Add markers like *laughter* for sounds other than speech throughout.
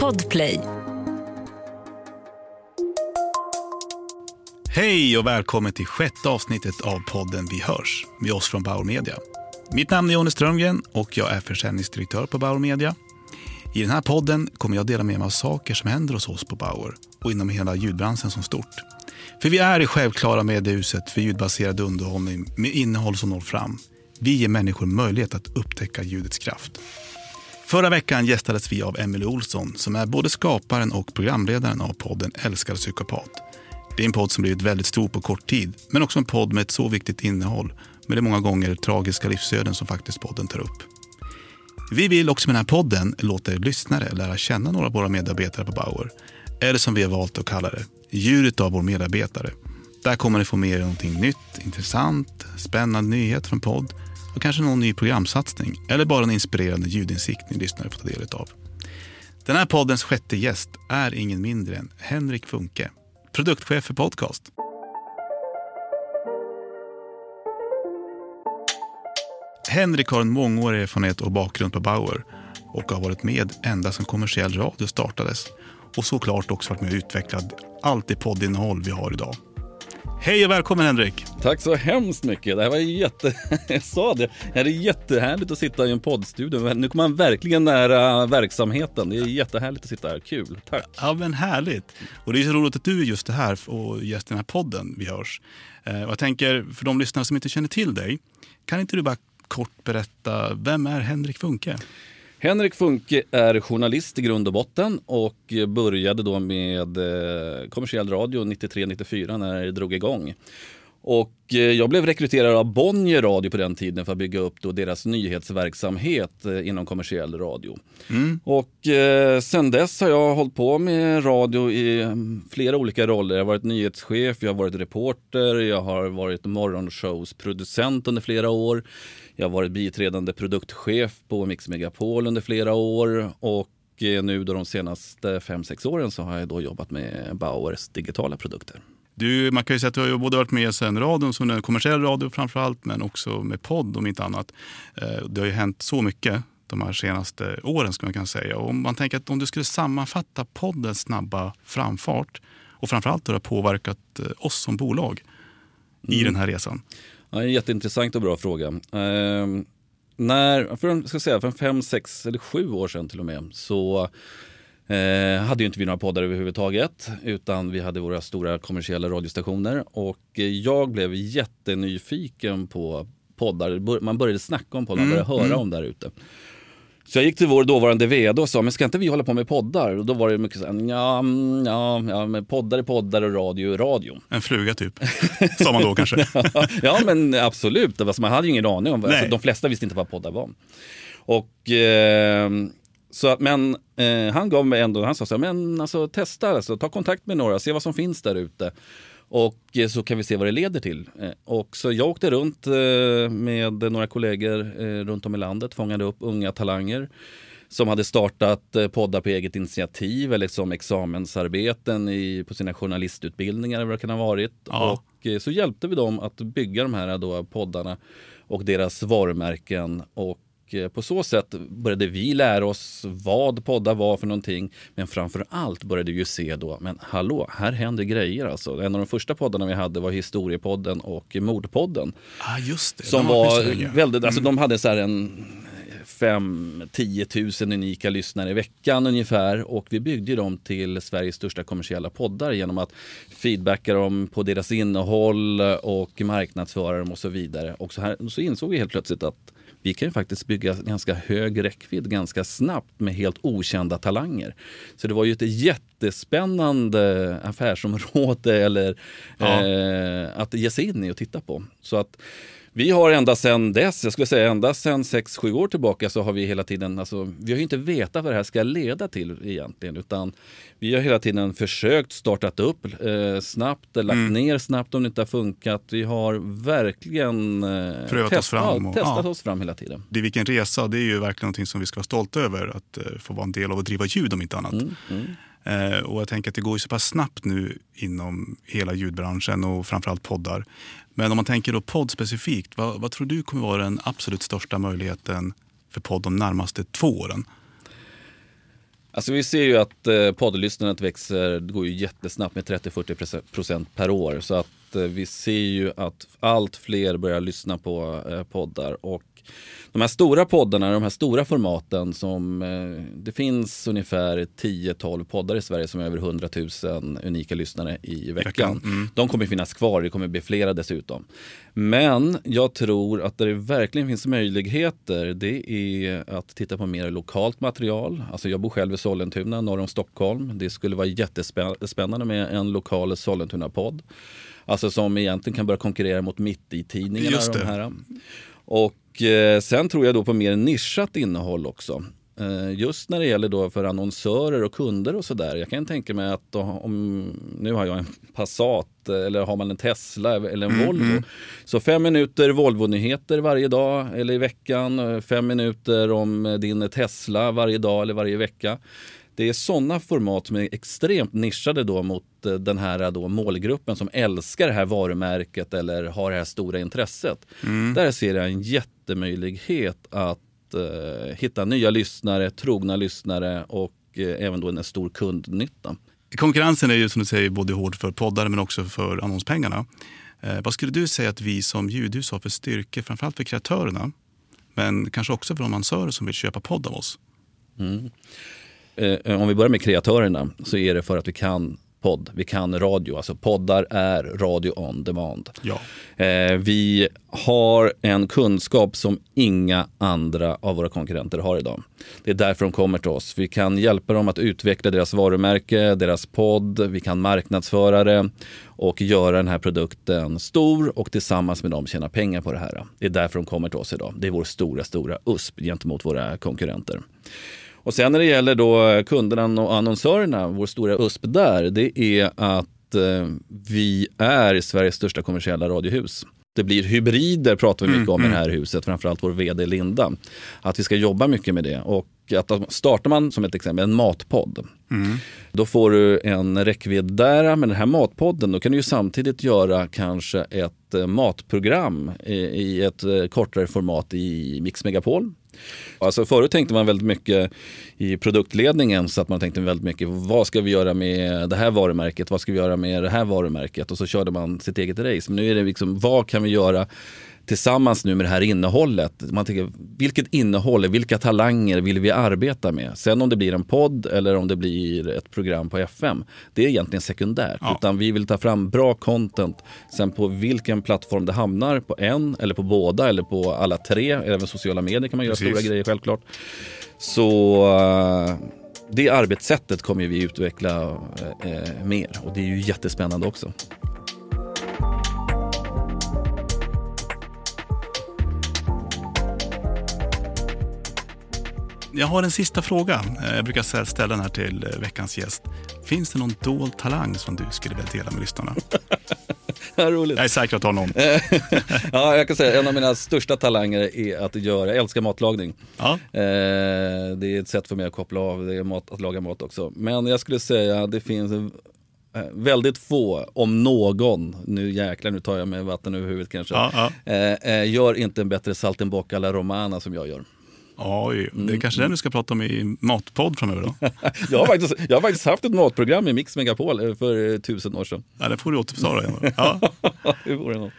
Podplay. Hej och välkommen till sjätte avsnittet av podden Vi hörs med oss från Bauer Media. Mitt namn är Jonny Strömgren och jag är försäljningsdirektör på Bauer Media. I den här podden kommer jag dela med mig av saker som händer hos oss på Bauer och inom hela ljudbranschen som stort. För vi är det självklara mediehuset för ljudbaserad underhållning med innehåll som når fram. Vi ger människor möjlighet att upptäcka ljudets kraft. Förra veckan gästades vi av Emily Olsson som är både skaparen och programledaren av podden Älskar psykopat. Det är en podd som blivit väldigt stor på kort tid, men också en podd med ett så viktigt innehåll med det många gånger tragiska livsöden som faktiskt podden tar upp. Vi vill också med den här podden låta er lyssnare lära känna några av våra medarbetare på Bauer. Eller som vi har valt att kalla det, djuret av vår medarbetare. Där kommer ni få med er någonting nytt, intressant, spännande nyhet från podd och kanske någon ny programsatsning eller bara en inspirerande ljudinsikt ni lyssnare får ta del av. Den här poddens sjätte gäst är ingen mindre än Henrik Funke, produktchef för podcast. Henrik har en mångårig erfarenhet och bakgrund på Bauer och har varit med ända sedan kommersiell radio startades och såklart också varit med och utvecklat allt det poddinnehåll vi har idag. Hej och välkommen Henrik! Tack så hemskt mycket. Det här var jätte... *laughs* Jag sa det. Det är jättehärligt att sitta i en poddstudio. Nu kommer man verkligen nära verksamheten. Det är jättehärligt att sitta här. Kul. Tack. Ja men härligt. Och det är så roligt att du är just det här och gäst i den här podden Vi hörs. Eh, och jag tänker för de lyssnare som inte känner till dig. Kan inte du bara kort berätta, vem är Henrik Funke? Henrik Funke är journalist i grund och botten och började då med eh, kommersiell radio 93-94 när det drog igång. Och eh, jag blev rekryterad av Bonnier Radio på den tiden för att bygga upp då deras nyhetsverksamhet eh, inom kommersiell radio. Mm. Och eh, sen dess har jag hållit på med radio i mm, flera olika roller. Jag har varit nyhetschef, jag har varit reporter, jag har varit morgonshowsproducent under flera år. Jag har varit biträdande produktchef på Mix Megapol under flera år och nu då de senaste 5-6 åren så har jag då jobbat med Bauers digitala produkter. Du, man kan ju säga att du har både varit med sen radion, som en kommersiell radio framför allt, men också med podd om inte annat. Eh, det har ju hänt så mycket de här senaste åren ska man kunna säga. Och om man tänker att om du skulle sammanfatta poddens snabba framfart och framförallt hur det har påverkat eh, oss som bolag i mm. den här resan. Ja, en jätteintressant och bra fråga. Eh, när, för, ska säga, för fem, sex eller sju år sedan till och med så Eh, hade ju inte vi några poddar överhuvudtaget utan vi hade våra stora kommersiella radiostationer och jag blev jättenyfiken på poddar. Man började snacka om poddar, man började mm, höra mm. om där ute. Så jag gick till vår dåvarande vd och sa, men ska inte vi hålla på med poddar? Och då var det mycket så här, ja, mm, ja, ja men poddar är poddar och radio är radio. En fluga typ, sa man då *laughs* kanske. ja, men absolut. Alltså, man hade ju ingen aning om, alltså, de flesta visste inte vad poddar var. Och eh, så, men eh, han gav mig ändå, han sa så här, men alltså testa, alltså, ta kontakt med några, se vad som finns där ute. Och eh, så kan vi se vad det leder till. Eh, och så jag åkte runt eh, med några kollegor eh, runt om i landet, fångade upp unga talanger som hade startat eh, poddar på eget initiativ eller som examensarbeten i, på sina journalistutbildningar eller vad det kan ha varit. Ja. Och så hjälpte vi dem att bygga de här då, poddarna och deras varumärken och Eh, på så sätt började vi lära oss vad poddar var för någonting. Men framför allt började vi se då, men hallå, här händer grejer alltså. En av de första poddarna vi hade var Historiepodden och Mordpodden. Ah, just det. Som de var väldigt, alltså mm. de hade så här en 5-10 000 unika lyssnare i veckan ungefär och vi byggde dem till Sveriges största kommersiella poddar genom att feedbacka dem på deras innehåll och marknadsföra dem och så vidare. Och så, här, så insåg vi helt plötsligt att vi kan ju faktiskt bygga ganska hög räckvidd ganska snabbt med helt okända talanger. Så det var ju ett jättespännande affärsområde *laughs* eller, ja. eh, att ge sig in i och titta på. Så att vi har ända sedan dess, jag skulle säga ända sedan 6-7 år tillbaka så har vi hela tiden, alltså, vi har ju inte vetat vad det här ska leda till egentligen utan vi har hela tiden försökt startat upp eh, snabbt, lagt mm. ner snabbt om det inte har funkat. Vi har verkligen eh, Prövat test, oss fram och, testat ja. oss fram hela tiden. Det är vilken resa, det är ju verkligen någonting som vi ska vara stolta över att eh, få vara en del av att driva ljud om inte annat. Mm. Mm. Eh, och jag tänker att det går ju så pass snabbt nu inom hela ljudbranschen och framförallt poddar. Men om man tänker då podd specifikt, vad, vad tror du kommer vara den absolut största möjligheten för podd de närmaste två åren? Alltså vi ser ju att eh, poddlyssnandet växer, det går ju jättesnabbt med 30-40% per år. Så att eh, vi ser ju att allt fler börjar lyssna på eh, poddar. Och de här stora poddarna, de här stora formaten som eh, det finns ungefär 10-12 poddar i Sverige som har över 100 000 unika lyssnare i veckan. Mm. De kommer finnas kvar, det kommer bli flera dessutom. Men jag tror att där det verkligen finns möjligheter det är att titta på mer lokalt material. Alltså jag bor själv i Sollentuna norr om Stockholm. Det skulle vara jättespännande med en lokal Sollentuna-podd. Alltså som egentligen kan börja konkurrera mot mitt i tidningarna. Just det. Och Eh, sen tror jag då på mer nischat innehåll också. Eh, just när det gäller då för annonsörer och kunder och sådär. Jag kan tänka mig att om, nu har jag en Passat eller har man en Tesla eller en mm, Volvo. Mm. Så fem minuter Volvo-nyheter varje dag eller i veckan. Fem minuter om din Tesla varje dag eller varje vecka. Det är sådana format som är extremt nischade då mot eh, den här då målgruppen som älskar det här varumärket eller har det här stora intresset. Mm. Där ser jag en jättemöjlighet att eh, hitta nya lyssnare, trogna lyssnare och eh, även då en stor kundnytta. Konkurrensen är ju som du säger både hård för poddar men också för annonspengarna. Eh, vad skulle du säga att vi som ljudhus har för styrkor, framförallt för kreatörerna, men kanske också för de annonsörer som vill köpa podd av oss? Mm. Eh, om vi börjar med kreatörerna så är det för att vi kan podd. Vi kan radio, alltså poddar är radio on demand. Ja. Eh, vi har en kunskap som inga andra av våra konkurrenter har idag. Det är därför de kommer till oss. Vi kan hjälpa dem att utveckla deras varumärke, deras podd, vi kan marknadsföra det och göra den här produkten stor och tillsammans med dem tjäna pengar på det här. Det är därför de kommer till oss idag. Det är vår stora, stora USP gentemot våra konkurrenter. Och sen när det gäller då kunderna och annonsörerna, vår stora USP där, det är att eh, vi är Sveriges största kommersiella radiohus. Det blir hybrider pratar vi mycket mm, om i det mm. här huset, framförallt vår vd Linda. Att vi ska jobba mycket med det. Och att startar man som ett exempel en matpodd. Mm. Då får du en räckvidd där. Men den här matpodden, då kan du ju samtidigt göra kanske ett eh, matprogram i ett eh, kortare format i Mix Megapol. Alltså förut tänkte man väldigt mycket i produktledningen så att man tänkte väldigt mycket vad ska vi göra med det här varumärket, vad ska vi göra med det här varumärket och så körde man sitt eget race. Men nu är det liksom vad kan vi göra tillsammans nu med det här innehållet. Man tänker, vilket innehåll, vilka talanger vill vi arbeta med? Sen om det blir en podd eller om det blir ett program på FM, det är egentligen sekundärt. Ja. Utan vi vill ta fram bra content. Sen på vilken plattform det hamnar, på en eller på båda eller på alla tre, även sociala medier kan man göra Precis. stora grejer självklart. Så uh, det arbetssättet kommer vi utveckla uh, mer och det är ju jättespännande också. Jag har en sista fråga. Eh, jag brukar ställa den här till eh, veckans gäst. Finns det någon dold talang som du skulle vilja dela med lyssnarna? *laughs* roligt. Jag är säker på att du har någon. *laughs* ja, jag kan säga en av mina största talanger är att göra, jag älskar matlagning. Ja. Eh, det är ett sätt för mig att koppla av, det är mat, att laga mat också. Men jag skulle säga att det finns väldigt få, om någon, nu jäklar nu tar jag mig vatten över huvudet kanske, ja, ja. gör inte en bättre saltimbocca alla romana som jag gör. Oj, det är kanske mm. den du ska prata om i Matpodd framöver då? *laughs* jag, har faktiskt, jag har faktiskt haft ett matprogram i Mix Megapol eh, för eh, tusen år sedan. Ja, det får du återbetala *laughs* igen. Ja. det vore något.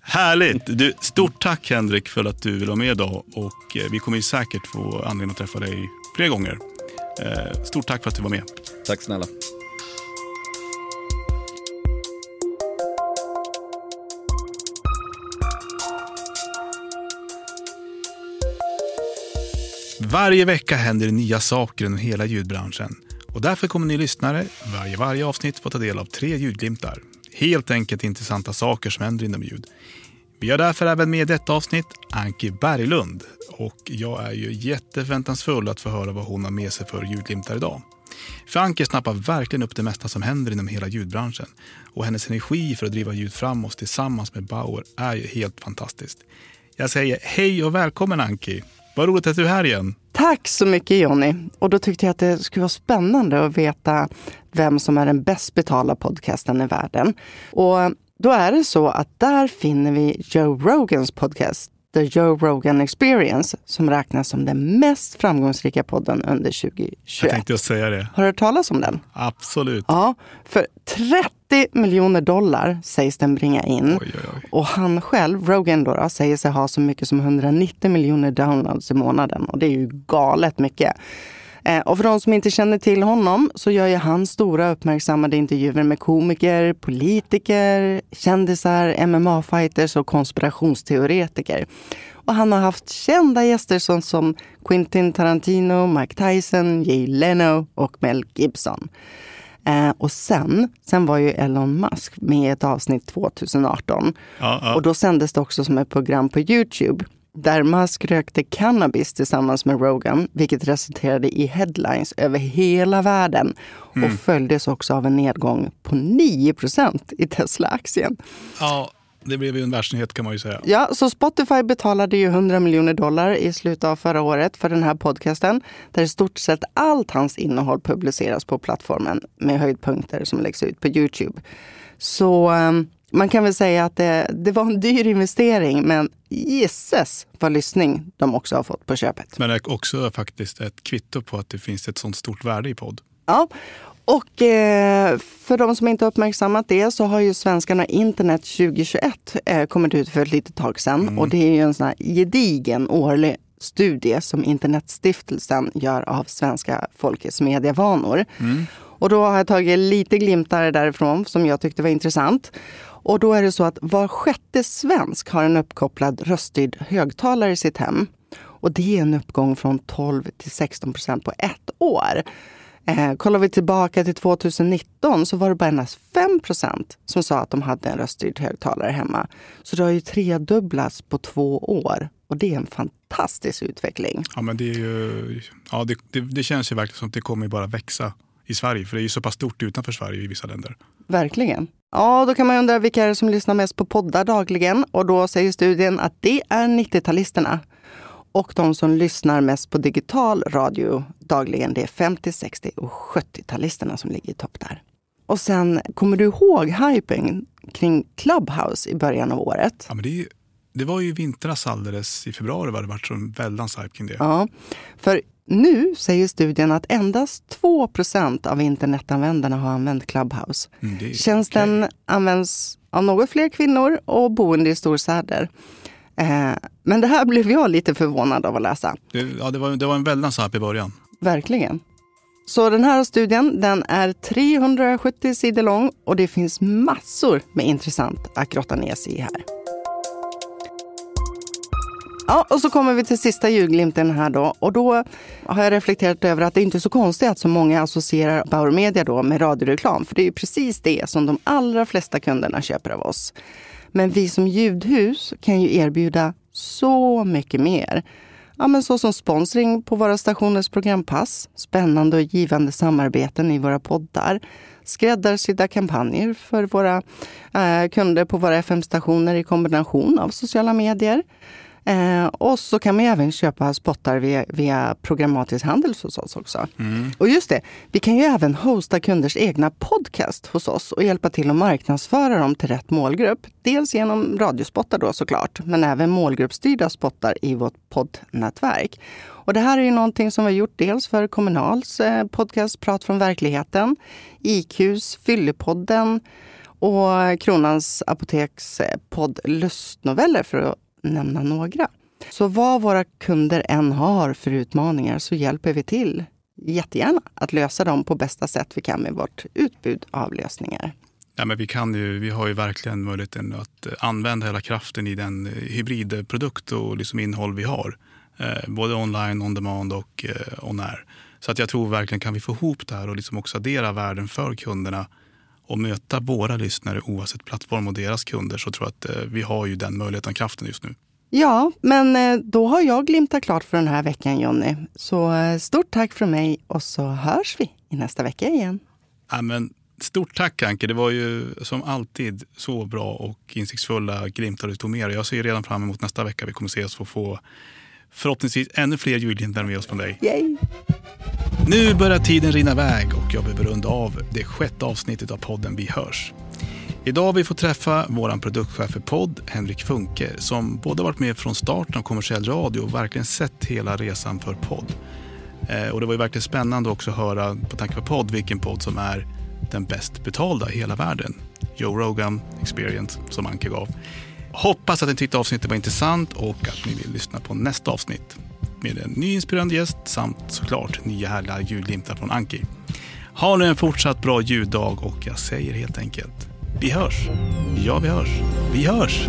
Härligt! Du, stort tack Henrik för att du vill vara med idag och eh, vi kommer ju säkert få anledning att träffa dig fler gånger. Stort tack för att du var med. Tack snälla. Varje vecka händer det nya saker inom hela ljudbranschen. Och därför kommer ni lyssnare varje, varje avsnitt få ta del av tre ljudglimtar. Helt enkelt intressanta saker som händer inom ljud. Vi har därför även med detta avsnitt Anki Berglund. Och jag är ju jätteförväntansfull att få höra vad hon har med sig för ljudglimtar idag. För Anki snappar verkligen upp det mesta som händer inom hela ljudbranschen. Och hennes energi för att driva ljud framåt tillsammans med Bauer är ju helt fantastiskt. Jag säger hej och välkommen Anki! Vad roligt att du är här igen. Tack så mycket Jonny. Och då tyckte jag att det skulle vara spännande att veta vem som är den bäst betalda podcasten i världen. Och då är det så att där finner vi Joe Rogans podcast The Joe Rogan Experience som räknas som den mest framgångsrika podden under 2021. Jag tänkte just säga det. Har du hört talas om den? Absolut. Ja, för 30 miljoner dollar sägs den bringa in. Oj, oj, oj. Och han själv, Rogan, då, då, säger sig ha så mycket som 190 miljoner downloads i månaden. Och det är ju galet mycket. Eh, och för de som inte känner till honom så gör ju han stora uppmärksammade intervjuer med komiker, politiker, kändisar, MMA-fighters och konspirationsteoretiker. Och han har haft kända gäster som, som Quentin Tarantino, Mike Tyson, Jay Leno och Mel Gibson. Eh, och sen, sen var ju Elon Musk med i ett avsnitt 2018. Ja, ja. Och då sändes det också som ett program på Youtube där Musk rökte cannabis tillsammans med Rogan, vilket resulterade i headlines över hela världen och följdes också av en nedgång på 9% i Tesla-aktien. ja, det blev ju en världsnyhet kan man ju säga. Ja, så Spotify betalade ju 100 miljoner dollar i slutet av förra året för den här podcasten, där i stort sett allt hans innehåll publiceras på plattformen med höjdpunkter som läggs ut på Youtube. Så um, man kan väl säga att det, det var en dyr investering, men gisses vad lyssning de också har fått på köpet. Men det är också faktiskt ett kvitto på att det finns ett sånt stort värde i podd. Ja, och eh, för de som inte har uppmärksammat det så har ju Svenskarna internet 2021 eh, kommit ut för ett litet tag sedan. Och det är ju en sån här gedigen årlig studie som Internetstiftelsen gör av svenska folkets medievanor. Och då har jag tagit lite glimtar därifrån som jag tyckte var intressant. Och då är det så att var sjätte svensk har en uppkopplad röststyrd högtalare i sitt hem. Och det är en uppgång från 12 till 16 procent på ett år. Eh, kollar vi tillbaka till 2019 så var det bara endast 5 procent som sa att de hade en röststyrd högtalare hemma. Så det har ju tredubblats på två år. Och det är en fantastisk utveckling. Ja, men det, är ju, ja, det, det, det känns ju verkligen som att det kommer bara växa i Sverige. För det är ju så pass stort utanför Sverige i vissa länder. Verkligen. Ja, då kan man undra vilka är det som lyssnar mest på poddar dagligen? Och då säger studien att det är 90-talisterna. Och de som lyssnar mest på digital radio dagligen, det är 50, 60 och 70-talisterna som ligger i topp där. Och sen, kommer du ihåg hypen kring Clubhouse i början av året? Ja, men det, det var ju vintras alldeles i februari var det varit som väldans hype kring det. Ja, för nu säger studien att endast 2% av internetanvändarna har använt Clubhouse. Mm, Tjänsten okej. används av något fler kvinnor och boende i storstäder. Eh, men det här blev jag lite förvånad av att läsa. Ja, det, var, det var en väldans hype i början. Verkligen. Så den här studien den är 370 sidor lång och det finns massor med intressant att grotta ner sig i här. Ja, och så kommer vi till sista julglimten här då. Och då har jag reflekterat över att det inte är så konstigt att så många associerar Bauer Media då med radioreklam. För det är ju precis det som de allra flesta kunderna köper av oss. Men vi som ljudhus kan ju erbjuda så mycket mer. Ja, men så som sponsring på våra stationers programpass, spännande och givande samarbeten i våra poddar, skräddarsydda kampanjer för våra eh, kunder på våra FM-stationer i kombination av sociala medier. Eh, och så kan man även köpa spottar via, via programmatisk handel hos oss också. Och just det, vi kan ju även hosta kunders egna podcast hos oss och hjälpa till att marknadsföra dem till rätt målgrupp. Dels genom radiospottar då såklart, men även målgruppsstyrda spottar i vårt poddnätverk. Och det här är ju någonting som vi har gjort dels för Kommunals eh, podcast Prat från verkligheten, IQs Fyllepodden och Kronans Apoteks podd Lustnoveller för att nämna några. Så vad våra kunder än har för utmaningar så hjälper vi till jättegärna att lösa dem på bästa sätt vi kan med vårt utbud av lösningar. Ja, men vi, kan ju, vi har ju verkligen möjligheten att eh, använda hela kraften i den eh, hybridprodukt och liksom innehåll vi har. Eh, både online, on demand och eh, on air. Så att jag tror verkligen kan vi få ihop det här och liksom också addera värden för kunderna och möta våra lyssnare oavsett plattform och deras kunder så tror jag att eh, vi har ju den möjligheten och kraften just nu. Ja, men eh, då har jag glimtat klart för den här veckan Jonny. Så eh, stort tack från mig och så hörs vi i nästa vecka igen. Ja, men stort tack Anke, det var ju som alltid så bra och insiktsfulla glimtar du tog med dig. Jag ser redan fram emot nästa vecka vi kommer ses och få förhoppningsvis ännu fler julglimtar med oss från dig. Yay! Nu börjar tiden rinna iväg och jag behöver runda av det sjätte avsnittet av podden Vi hörs. Idag har vi fått träffa vår produktchef för podd, Henrik Funke, som både varit med från starten av kommersiell radio och verkligen sett hela resan för podd. Eh, och det var ju verkligen spännande också att höra, på tanke på podd, vilken podd som är den bäst betalda i hela världen. Joe Rogan Experience, som Anke gav. Hoppas att ni tyckte avsnittet var intressant och att ni vill lyssna på nästa avsnitt med en ny inspirerande gäst samt såklart nya härliga julglimtar från Anki. Ha nu en fortsatt bra juldag och jag säger helt enkelt vi hörs. Ja, vi hörs. Vi hörs.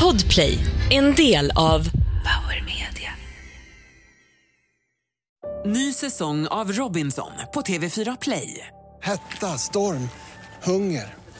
Podplay, en del av Power Media. Ny säsong av Robinson på TV4 Play. Hetta, storm, hunger.